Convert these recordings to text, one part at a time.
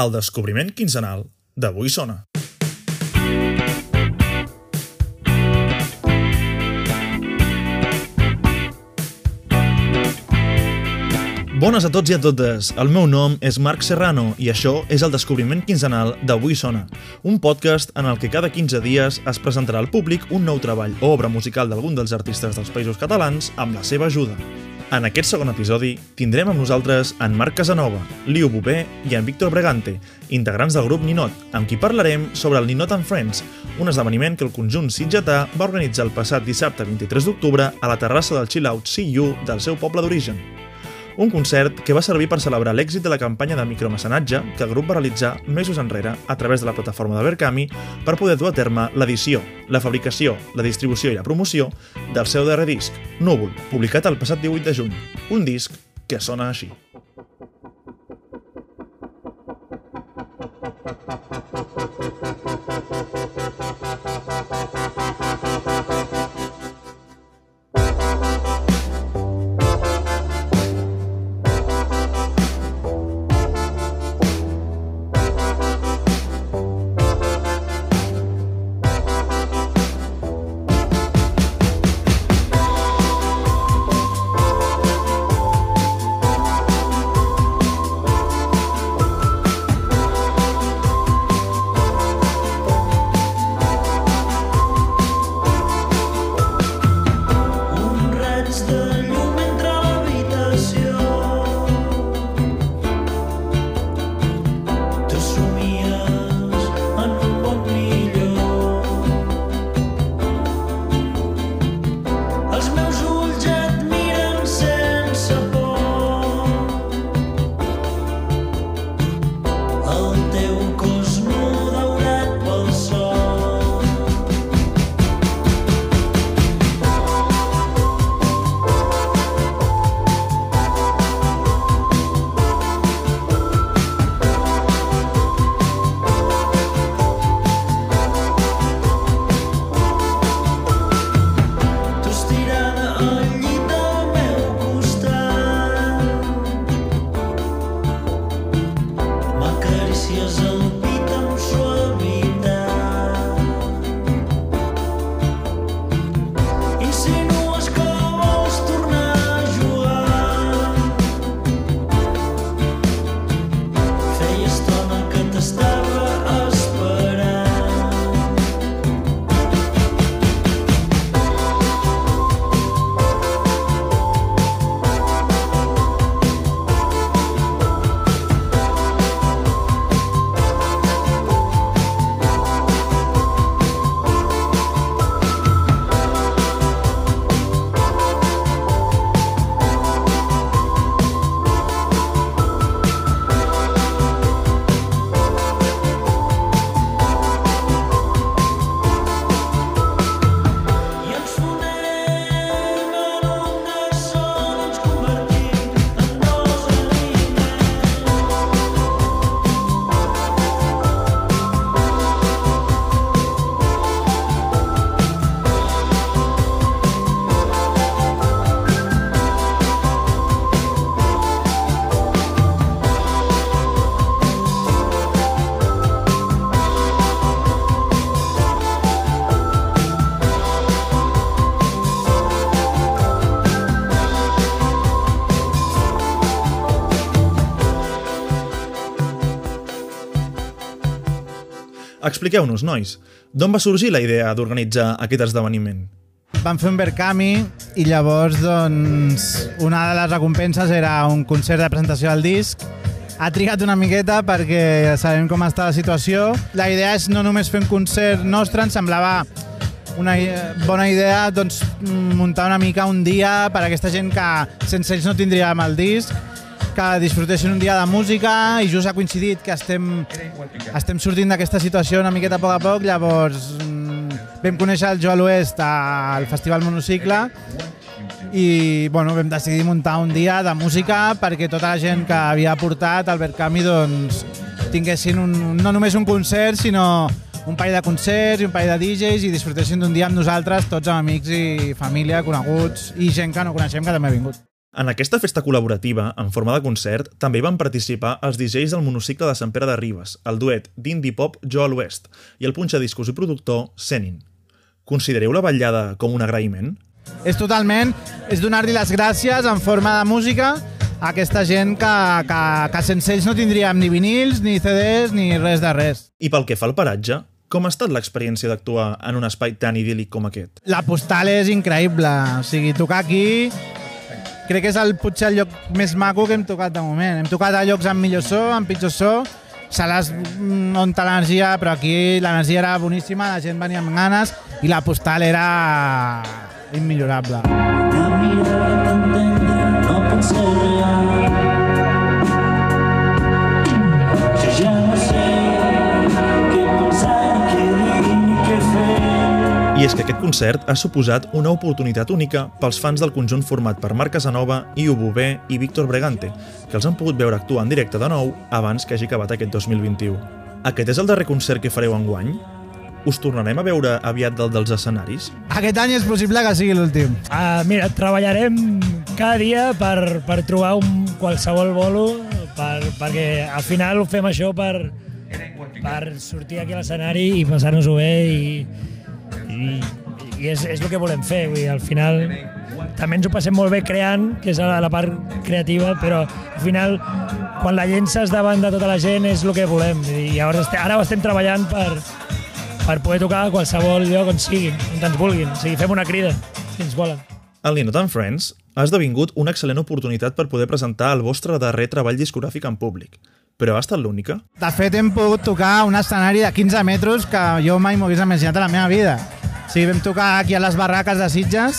El descobriment quinzenal d'Avui Sona. Bones a tots i a totes. El meu nom és Marc Serrano i això és el descobriment quinzenal d'Avui Sona, un podcast en el que cada 15 dies es presentarà al públic un nou treball o obra musical d'algun dels artistes dels països catalans amb la seva ajuda. En aquest segon episodi tindrem amb nosaltres en Marc Casanova, Liu Bové i en Víctor Bregante, integrants del grup Ninot, amb qui parlarem sobre el Ninot and Friends, un esdeveniment que el conjunt sitgetà va organitzar el passat dissabte 23 d'octubre a la terrassa del Chill Out CU del seu poble d'origen. Un concert que va servir per celebrar l'èxit de la campanya de micromecenatge que el grup va realitzar mesos enrere a través de la plataforma de Verkami per poder dur a terme l'edició, la fabricació, la distribució i la promoció del seu darrer disc, Núvol, publicat el passat 18 de juny. Un disc que sona així. Expliqueu-nos, nois, d'on va sorgir la idea d'organitzar aquest esdeveniment? Vam fer un Verkami i llavors doncs, una de les recompenses era un concert de presentació del disc. Ha trigat una miqueta perquè sabem com està la situació. La idea és no només fer un concert nostre, ens semblava una bona idea doncs, muntar una mica un dia per a aquesta gent que sense ells no tindríem el disc, que disfrutessin un dia de música i just ha coincidit que estem, estem sortint d'aquesta situació una miqueta a poc a poc, llavors mm, vam conèixer el Joan Oest al Festival Monocicle i bueno, vam decidir muntar un dia de música perquè tota la gent que havia portat al Verkami doncs, tinguessin un, no només un concert, sinó un parell de concerts i un parell de DJs i disfrutessin d'un dia amb nosaltres, tots amb amics i família, coneguts i gent que no coneixem que també ha vingut. En aquesta festa col·laborativa, en forma de concert, també hi van participar els DJs del monocicle de Sant Pere de Ribes, el duet d'indie pop Jo a l'Oest i el punxadiscos i productor Zenin. Considereu la vetllada com un agraïment? És totalment, és donar-li les gràcies en forma de música a aquesta gent que, que, que sense ells no tindríem ni vinils, ni CDs, ni res de res. I pel que fa al paratge, com ha estat l'experiència d'actuar en un espai tan idíl·lic com aquest? La postal és increïble, o sigui, tocar aquí crec que és el, potser el lloc més maco que hem tocat de moment. Hem tocat a llocs amb millor so, amb pitjor so, sales mm, on l'energia, però aquí l'energia era boníssima, la gent venia amb ganes i la postal era immillorable. Tendra no pot I és que aquest concert ha suposat una oportunitat única pels fans del conjunt format per Marc Casanova, Iu Bové i Víctor Bregante, que els han pogut veure actuar en directe de nou abans que hagi acabat aquest 2021. Aquest és el darrer concert que fareu enguany? Us tornarem a veure aviat del dels escenaris? Aquest any és possible que sigui l'últim. Uh, mira, treballarem cada dia per, per trobar un qualsevol bolo per, perquè al final ho fem això per, per sortir aquí a l'escenari i passar-nos-ho bé i, i, i és, és el que volem fer. Vull dir, al final també ens ho passem molt bé creant, que és la, la part creativa, però al final quan la llences davant de tota la gent és el que volem. I ara, estem, ara ho estem treballant per, per poder tocar a qualsevol lloc on sigui, on ens vulguin. O sigui, fem una crida, si ens volen. El Ninot and Friends ha esdevingut una excel·lent oportunitat per poder presentar el vostre darrer treball discogràfic en públic. Però ha estat l'única? De fet, hem pogut tocar un escenari de 15 metres que jo mai m'ho hagués imaginat a la meva vida. Sigui, vam tocar aquí a les barraques de Sitges,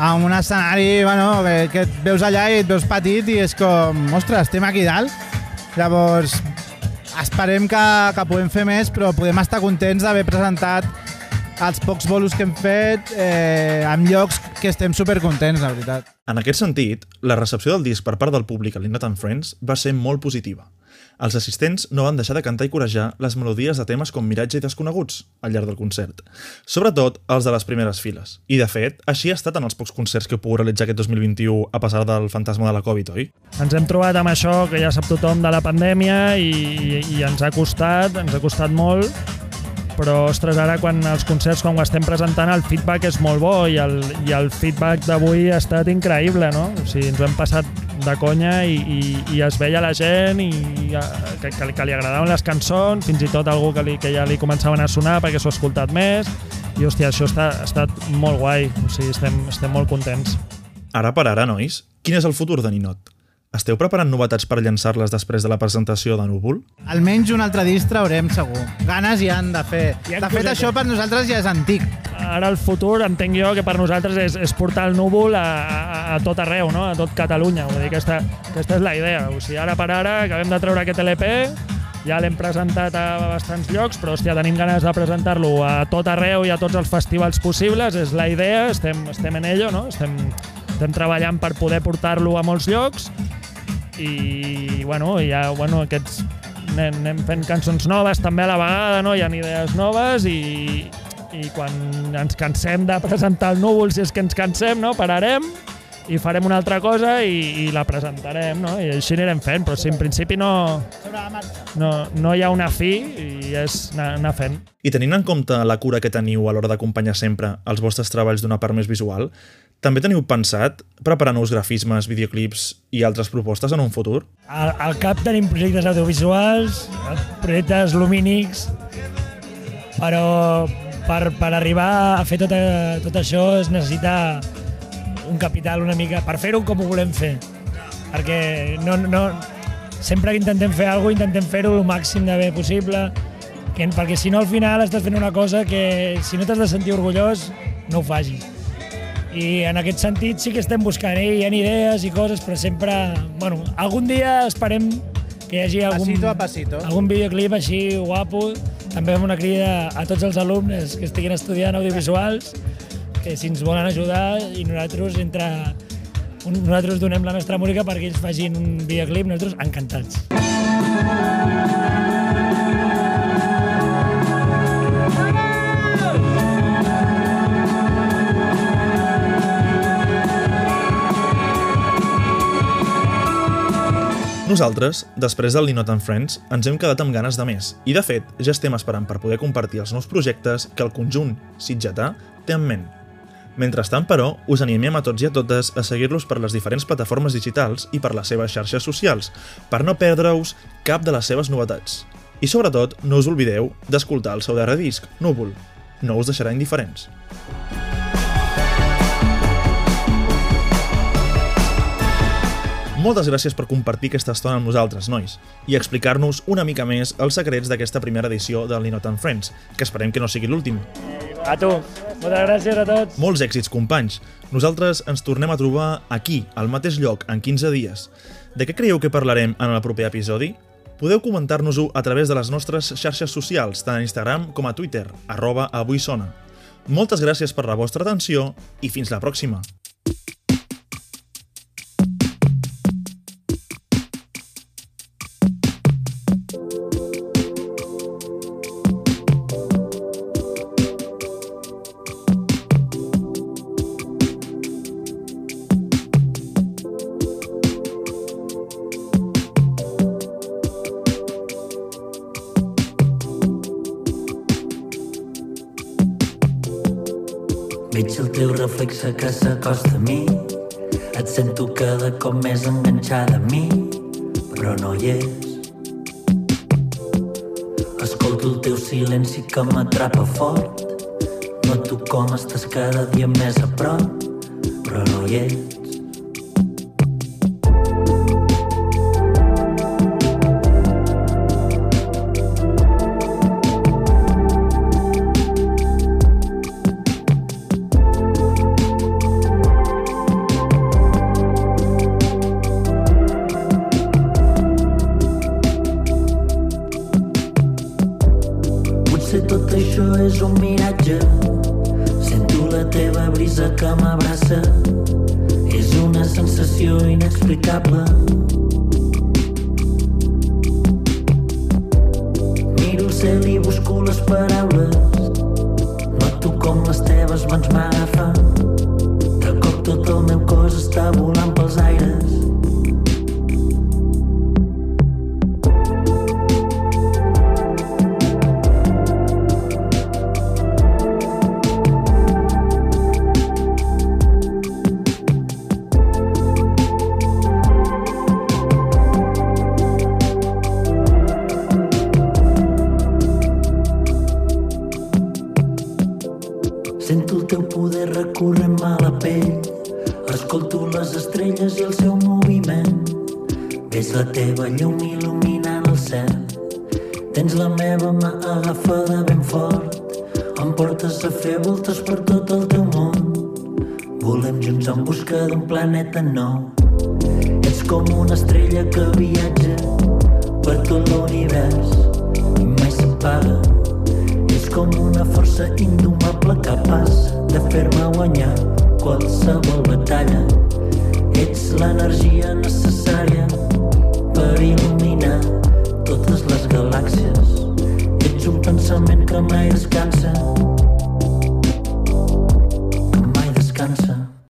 amb un escenari bueno, que, que et veus allà i et veus petit i és com, ostres, estem aquí dalt. Llavors, esperem que, que puguem fer més, però podem estar contents d'haver presentat els pocs bolos que hem fet eh, en llocs que estem supercontents, la veritat. En aquest sentit, la recepció del disc per part del públic a l'Inot Friends va ser molt positiva. Els assistents no van deixar de cantar i corejar les melodies de temes com Miratge i Desconeguts al llarg del concert, sobretot els de les primeres files. I, de fet, així ha estat en els pocs concerts que heu pogut realitzar aquest 2021 a passar del fantasma de la Covid, oi? Ens hem trobat amb això que ja sap tothom de la pandèmia i, i, i ens ha costat, ens ha costat molt, però ostres, ara quan els concerts, quan ho estem presentant, el feedback és molt bo i el, i el feedback d'avui ha estat increïble, no? O sigui, ens ho hem passat de conya i, i, i es veia la gent i eh, que, que, que li agradaven les cançons, fins i tot algú que, li, que ja li començaven a sonar perquè s'ho ha escoltat més i hòstia, això està, ha estat molt guai, o sigui, estem, estem molt contents. Ara per ara, nois, quin és el futur de Ninot? Esteu preparant novetats per llançar-les després de la presentació de Núvol? Almenys un altre disc traurem segur. Ganes hi han de fer. Ha De fet, això per nosaltres ja és antic. Ara el futur entenc jo que per nosaltres és, és portar el núvol a, a, a tot arreu, no? a tot Catalunya. Vull dir, aquesta, aquesta és la idea. O sigui, ara per ara acabem de treure aquest LP, ja l'hem presentat a bastants llocs, però hòstia, tenim ganes de presentar-lo a tot arreu i a tots els festivals possibles. És la idea, estem, estem en ello, no? estem, estem treballant per poder portar-lo a molts llocs i bueno, ja bueno, aquests anem, anem fent cançons noves també a la vegada, no? hi ha idees noves i, i quan ens cansem de presentar el núvol, si és que ens cansem, no? pararem i farem una altra cosa i, i la presentarem, no? I així anirem fent, però si en principi no, no, no hi ha una fi i és anar, anar fent. I tenint en compte la cura que teniu a l'hora d'acompanyar sempre els vostres treballs d'una part més visual, també teniu pensat preparar nous grafismes, videoclips i altres propostes en un futur? Al, al cap tenim projectes audiovisuals, projectes lumínics, però per, per arribar a fer tot, tot això es necessita un capital una mica, per fer-ho com ho volem fer. Perquè no, no, sempre que intentem fer alguna cosa intentem fer-ho el màxim de bé possible, que, perquè si no al final estàs fent una cosa que si no t'has de sentir orgullós, no ho facis. I en aquest sentit sí que estem buscant, eh? hi ha idees i coses, però sempre... Bueno, algun dia esperem que hi hagi algun, Pasito a pasito. algun videoclip així guapo. També fem una crida a tots els alumnes que estiguin estudiant audiovisuals, que si ens volen ajudar i nosaltres entre nosaltres donem la nostra música perquè ells facin un videoclip, nosaltres encantats. Nosaltres, després del Linot and Friends, ens hem quedat amb ganes de més i, de fet, ja estem esperant per poder compartir els nous projectes que el conjunt sitgetà té en ment. Mentrestant, però, us animem a tots i a totes a seguir-los per les diferents plataformes digitals i per les seves xarxes socials, per no perdre-us cap de les seves novetats. I sobretot, no us oblideu d'escoltar el seu darrer disc, Núvol. No us deixarà indiferents. Moltes gràcies per compartir aquesta estona amb nosaltres, nois, i explicar-nos una mica més els secrets d'aquesta primera edició del Linot and Friends, que esperem que no sigui l'últim. A tu. Moltes gràcies a tots. Molts èxits, companys. Nosaltres ens tornem a trobar aquí, al mateix lloc, en 15 dies. De què creieu que parlarem en el proper episodi? Podeu comentar-nos-ho a través de les nostres xarxes socials, tant a Instagram com a Twitter, arroba avui sona. Moltes gràcies per la vostra atenció i fins la pròxima. Reflexe que s'acosta a mi. Et sento cada cop més enganxada a mi Però no hi és. Escolto el teu silenci que m'atrapa fort. Noto com estàs cada dia més a prop Però no hi ets això és un miratge. Sento la teva brisa que m'abraça. És una sensació inexplicable. Miro el cel i busco les paraules. Noto com les teves mans m'agafen Sento el teu poder recorrent-me a la pell. Escolto les estrelles i el seu moviment. Ves la teva llum il·luminant el cel. Tens la meva mà agafada ben fort. Em portes a fer voltes per tot el teu món. Volem junts en busca d'un planeta nou. Ets com una estrella que viatja